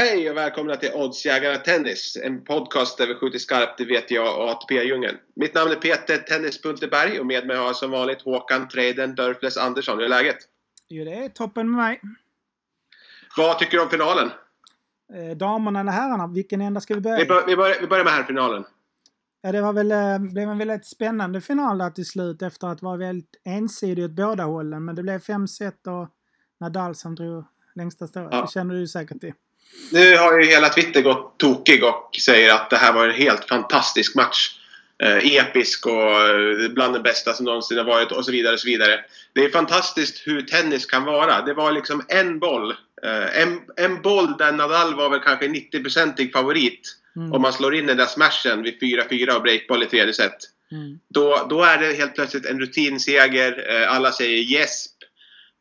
och välkomna till Oddsjägarna Tennis. En podcast där vi skjuter skarpt, det vet jag, och ATP-djungeln. Mitt namn är Peter Tennis.berg och med mig har jag som vanligt Håkan Traden Dörfles Andersson. Hur är läget? Jo, det är toppen med mig. Vad tycker du om finalen? Eh, damerna eller herrarna, vilken ända ska vi börja Vi, i? bör, vi, börjar, vi börjar med herrfinalen. Ja, det var väl, eh, blev en väldigt spännande final där till slut efter att vara väldigt ensidig åt båda hållen. Men det blev fem set och Nadal som drog längsta strået. Ja. Det känner du säkert till. Nu har ju hela Twitter gått tokig och säger att det här var en helt fantastisk match. Eh, episk och eh, bland det bästa som någonsin har varit och så vidare. Och så vidare. Det är fantastiskt hur tennis kan vara. Det var liksom en boll. Eh, en, en boll där Nadal var väl kanske 90-procentig favorit. Mm. Om man slår in den där smashen vid 4-4 och breakboll i tredje set. Mm. Då, då är det helt plötsligt en rutinseger. Eh, alla säger gäsp.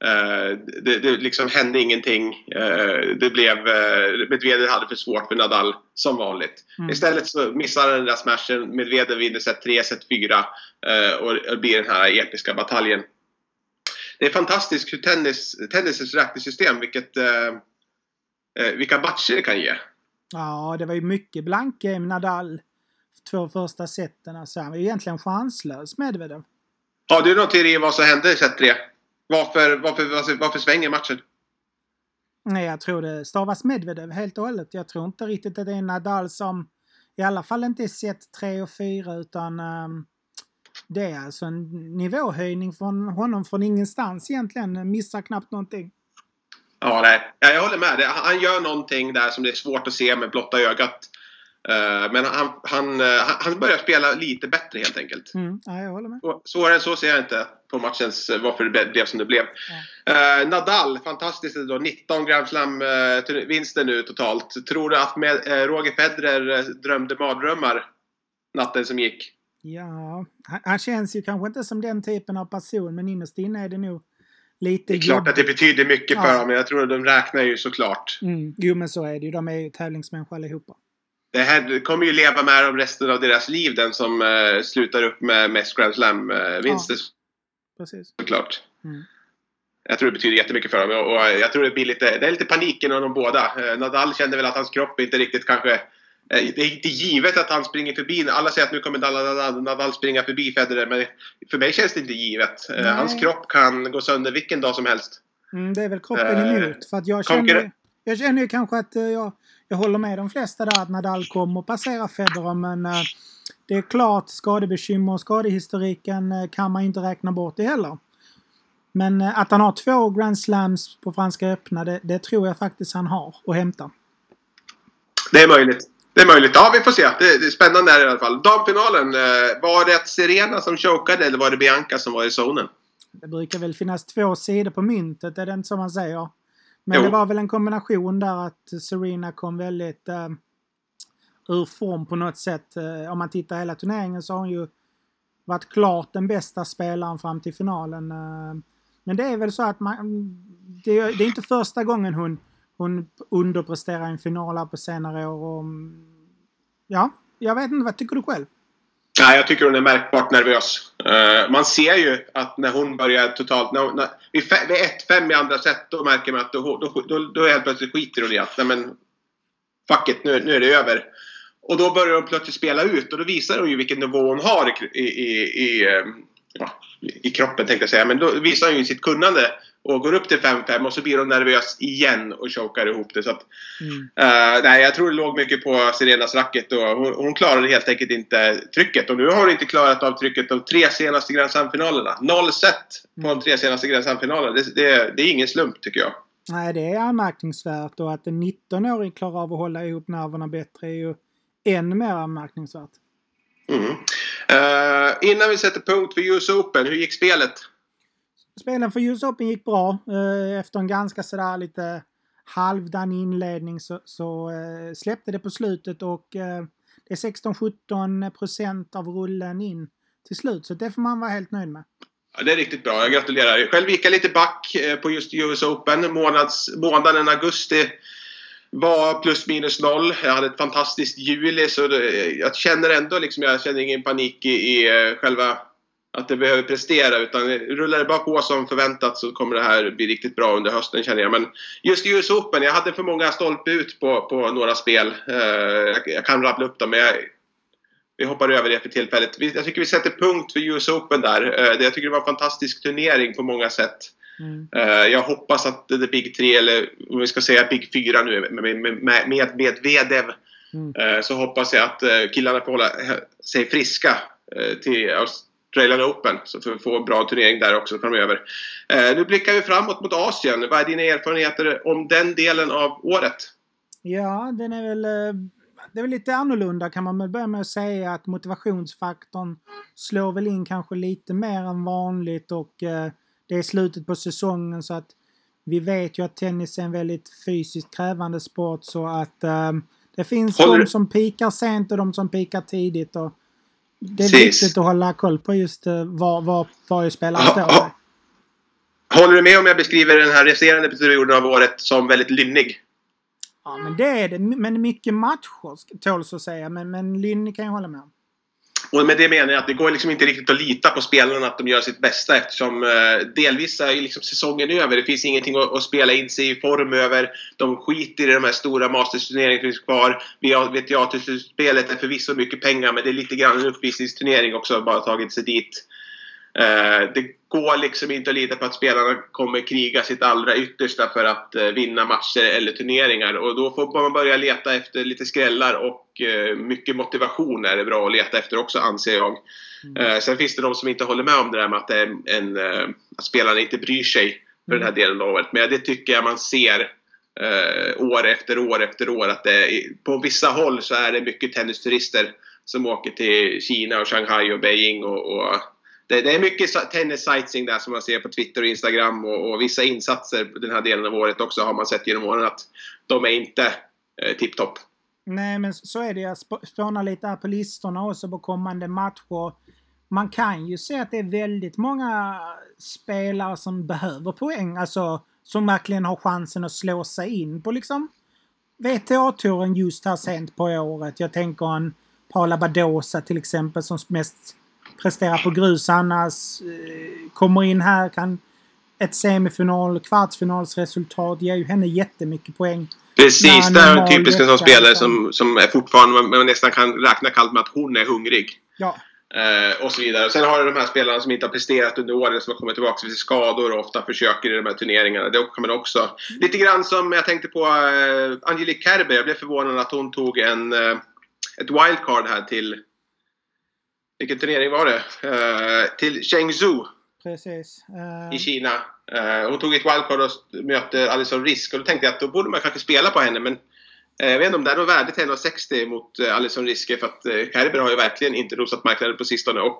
Eh, det, det liksom hände ingenting. Eh, det blev... Uh, Medvedev hade för svårt för Nadal, som vanligt. Mm. Istället så missar han den där smashen. Medvedev vinner set 3, set 4 eh, och det blir den här episka bataljen. Det är fantastiskt hur tennis, tennisens räknesystem, vilket, eh, eh, vilka matcher det kan ge. Ja, det var ju mycket blankgame Nadal. Två första seten. Alltså, han var ju egentligen chanslös Medvedev. Har du någon teori om vad som hände i set 3? Varför, varför, varför, varför svänger matchen? Nej, jag tror det stavas Medvedev helt och hållet. Jag tror inte riktigt att det är Nadal som i alla fall inte är set 3 och 4 utan ehm, det är alltså en nivåhöjning från honom från ingenstans egentligen. Missar knappt någonting. Ja, nej. Ja, jag håller med. Han gör någonting där som det är svårt att se med blotta ögat. Eh, Men han, han, eh, han- han börjar spela lite bättre helt enkelt. Mm, ja, jag håller med. Och Svårare än så ser jag inte på matchens eh, varför det blev som det blev. Eh, Nadal, fantastiskt då. 19 Grand Slam-vinster nu totalt. Tror du att med, eh, Roger Federer drömde mardrömmar natten som gick? Ja, han, han känns ju kanske inte som den typen av person men innerst inne är det nog lite Det är klart att det betyder mycket för Ja. dem, men jag tror att de räknar ju såklart. Mm, jo men så är det ju. De är ju tävlingsmänniskor allihopa. Det här kommer ju leva med dem resten av deras liv, den som eh, slutar upp med mest Grand Slam-vinster Precis. såklart. Mm. Jag tror det betyder jättemycket för dem och och jag tror det blir lite, det är lite panik inom de båda. Eh, Nadal kände väl att hans kropp inte riktigt kanske eh, det är inte givet att han springer förbi. Alla säger att nu kommer Nadal, Nadal, Nadal springa förbi Federer men för mig känns det inte givet. Eh, Nej. Hans kropp kan gå sönder vilken dag som helst. Mm, det är väl kroppen Eh, emot. För att jag känner, jag känner ju kanske att eh, jag, jag håller med de flesta där att Nadal kommer att passera Federer men eh, det är klart skadebekymmer och skadehistoriken eh, kan man inte räkna bort det heller. Men eh, att han har två Grand Slams på Franska öppna det, det tror jag faktiskt han har att hämta. Det är möjligt. Det är möjligt. Ja, vi får se. Det, är spännande här i alla fall. Damfinalen. Var det Serena som chokade eller var det Bianca som var i zonen? Det brukar väl finnas två sidor på myntet, är det inte så man säger? Men Jo. det var väl en kombination där att Serena kom väldigt eh, ur form på något sätt. Eh, om man tittar hela turneringen så har hon ju varit klart den bästa spelaren fram till finalen. Eh, men det är väl så att man, det, är- det är inte första gången hon, hon underpresterar i en final här på senare år. Och, mm, ja, jag vet inte, vad tycker du själv? Nej, jag tycker hon är märkbart nervös. Uh, man ser ju att när hon börjar totalt... När, när, vid fe- vid 1-5 i andra set, då märker man att då, då, då, då helt plötsligt skiter hon i att nej men, fuck it, nu, nu är det över. Och då börjar hon plötsligt spela ut och då visar hon ju vilken nivå hon har i, i, i, i, eh, ja, i kroppen tänkte jag säga. Men då visar hon ju sitt kunnande och går upp till 5-5 och så blir hon nervös igen och chokar ihop det. Så att, Mm. Eh, nej, jag tror det låg mycket på Serenas racket och hon, hon klarade helt enkelt inte trycket. Och nu har hon inte klarat av trycket de tre senaste Grand Slam-finalerna. Noll set på de tre senaste Grand Slam-finalerna. Det, det, det är ingen slump tycker jag. Nej, det är anmärkningsvärt och att en 19-åring klarar av att hålla ihop nerverna bättre är ju än mer anmärkningsvärt. Mm. Eh, innan vi sätter punkt för US Open, hur gick spelet? Spelen för US Open gick bra. Eh, Efter en ganska sådär lite halvdan inledning så, så eh, släppte det på slutet och eh, det är 16-17 procent av rullen in till slut. Så det får man vara helt nöjd med. Ja, det är riktigt bra, jag gratulerar. Själv gick jag lite back eh, på just US Open. Månads, månaden augusti var plus minus noll. Jag hade ett fantastiskt juli så det, jag känner ändå liksom, jag känner ingen panik i, i eh, själva att det behöver prestera utan rullar det bara på som förväntat så kommer det här bli riktigt bra under hösten känner jag. Men just US Open, jag hade för många stolpe ut på, på några spel. Eh, jag, kan rabbla upp dem men jag, vi hoppar över det för tillfället. Jag tycker vi sätter punkt för US Open där. Eh, jag tycker det var en fantastisk turnering på många sätt. Mm. Eh, jag hoppas att The Big 3, eller om vi ska säga Big 4 nu med, med, med, med mm. Så hoppas jag att killarna får hålla sig friska till Australian Open. Så för att få en bra turnering där också framöver. Nu blickar vi framåt mot Asien. Vad är dina erfarenheter om den delen av året? Ja, den är väl det är väl lite annorlunda kan man börja med att säga att motivationsfaktorn slår väl in kanske lite mer än vanligt och eh, det är slutet på säsongen så att vi vet ju att tennis är en väldigt fysiskt krävande sport så att eh, det finns Håller... de som pikar sent och de som pikar tidigt. Och det är Precis. viktigt att hålla koll på just eh, var, var varje spelare står. Ha, Håller du med om jag beskriver den här resterande perioden av året som väldigt lynnig? Ja, men det är det. Men mycket matcher tåls att säga. Men, men Lynn kan jag hålla med om. Och med det menar jag att det går liksom inte riktigt att lita på spelarna att de gör sitt bästa eftersom eh, delvis är liksom säsongen över. Det finns ingenting att, att, spela in sig i form över. De skiter i de här stora Masters-turneringarna som finns kvar. VTA-spelet är förvisso mycket pengar men det är lite grann en uppvisningsturnering också, bara tagit sig dit. Eh, det går liksom inte att lita på att spelarna kommer kriga sitt allra yttersta för att eh, vinna matcher eller turneringar. Och då får man börja leta efter lite skrällar och mycket motivation är det bra att leta efter också anser jag. Mm. Sen finns det de som inte håller med om det där med att, en, att spelarna inte bryr sig för den här mm. delen av året. Men det tycker jag man ser år efter år efter år att det, på vissa håll så är det mycket tennisturister som åker till Kina och Shanghai och Beijing och, och det, det, är mycket tennis-sightseeing där som man ser på Twitter och Instagram och, och, vissa insatser den här delen av året också har man sett genom åren att de är inte eh, tipptopp. Nej, men så är det. Jag spånar lite här på listorna också på kommande matcher. Man kan ju se att det är väldigt många spelare som behöver poäng, alltså som verkligen har chansen att slå sig in på liksom VTA-touren just här sent på året. Jag tänker en Paula Badosa till exempel som mest presterar på grus annars. Eh, kommer in här kan ett semifinal, kvartsfinalsresultat ger ju henne jättemycket poäng. Precis, det är en typisk sån spelare som, som är fortfarande, man nästan kan räkna kallt med att hon är hungrig. Ja. Eh, och så vidare. Sen har du de här spelarna som inte har presterat under året som har kommit tillbaka till skador och ofta försöker i de här turneringarna. Det kan man också. Lite grann som jag tänkte på eh, Angelique Kerber. Jag blev förvånad att hon tog en, eh, ett wildcard här till vilken turnering var det? Uh, till Chengzhou. Precis. Uh... I Kina. Eh, hon tog ett wildcard och mötte Alison Risk och då tänkte jag att då borde man kanske spela på henne men eh, jag vet inte om det är något värde till 1,60 mot eh, Alison Riske för att Kerber har ju verkligen inte rosat marknaden på sistone och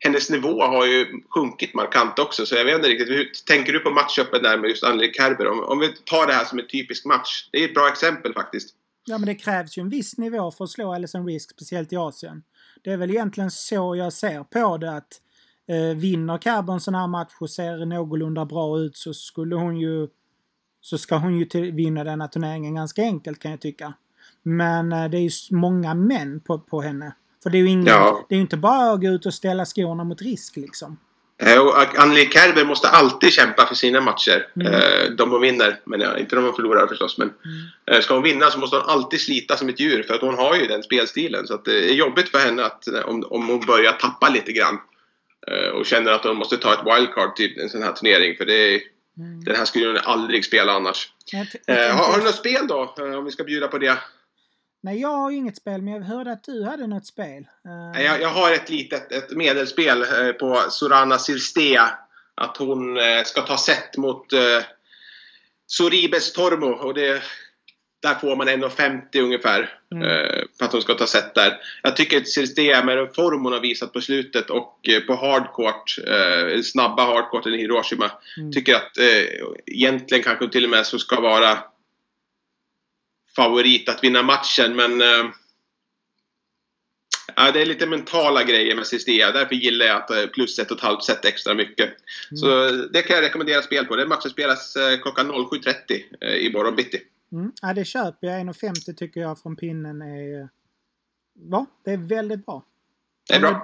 hennes nivå har ju sjunkit markant också så jag vet inte riktigt. Hur tänker du på matchupen där med just Anneli Kerber? Om, om vi tar det här som en typisk match. Det är ett bra exempel faktiskt. Ja men det krävs ju en viss nivå för att slå Alison Risk, speciellt i Asien. Det är väl egentligen så jag ser på det att eh, vinner Cabo en sån här match och ser någorlunda bra ut så skulle hon ju så ska hon ju till, vinna denna turneringen ganska enkelt kan jag tycka. Men eh, det är ju många män på, på henne. För det är ju ingen, ja. det är inte bara att gå ut och ställa skorna mot risk liksom. Eh, och Anneli Kerber måste alltid kämpa för sina matcher. Mm. Eh, de hon vinner, men ja, inte de hon förlorar förstås. Men mm. Eh, ska hon vinna så måste hon alltid slita som ett djur för att hon har ju den spelstilen. Så att det är jobbigt för henne att, om, om hon börjar tappa lite grann och känner att hon måste ta ett wildcard till en sån här turnering. För det är, mm. den här skulle hon aldrig spela annars. har, har du något spel då? Om vi ska bjuda på det. Nej, jag har inget spel, men jag hörde att du hade något spel. Jag, jag har ett litet ett medelspel eh, på Sorana Sirstea. Att hon eh, ska ta set mot Soribes Tormo. Och det, där får man 1,50 ungefär. Mm. Uh, för att hon ska ta set där. Jag tycker att Sirstea med den form hon har visat på slutet och på hardcourt, uh, snabba hardcourten i Hiroshima. Mm. Tycker att uh, egentligen kanske till och med så ska vara favorit att vinna matchen men ja, det är lite mentala grejer med Sistea. Därför gillar jag att eh, plus ett och ett halvt set extra mycket. Mm. Så det kan jag rekommendera spel på. Den matchen spelas klockan 07.30 äh, i morgon bitti. Mm. Ja, det köper jag. 1,50 tycker jag från pinnen är... Ja, det är väldigt bra. Det är bra.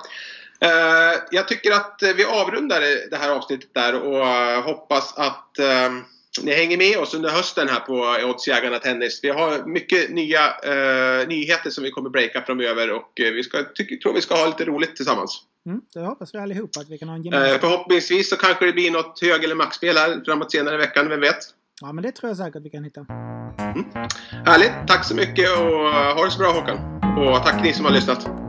Uh, jag tycker att vi avrundar det här avsnittet där och uh, hoppas att uh, ni hänger med oss under hösten här på Oddsjägarna Tennis. Vi har mycket nya nyheter som vi kommer breaka framöver och vi ska, tycker, tror vi ska ha lite roligt tillsammans. Mm, det hoppas vi allihopa att vi kan ha en gemensam. förhoppningsvis så kanske det blir något hög eller maxspel här framåt senare i veckan, vem vet? Ja, men det tror jag säkert vi kan hitta. Mm. Härligt! Tack så mycket och eh, ha det så bra Håkan! Och tack ni som har lyssnat!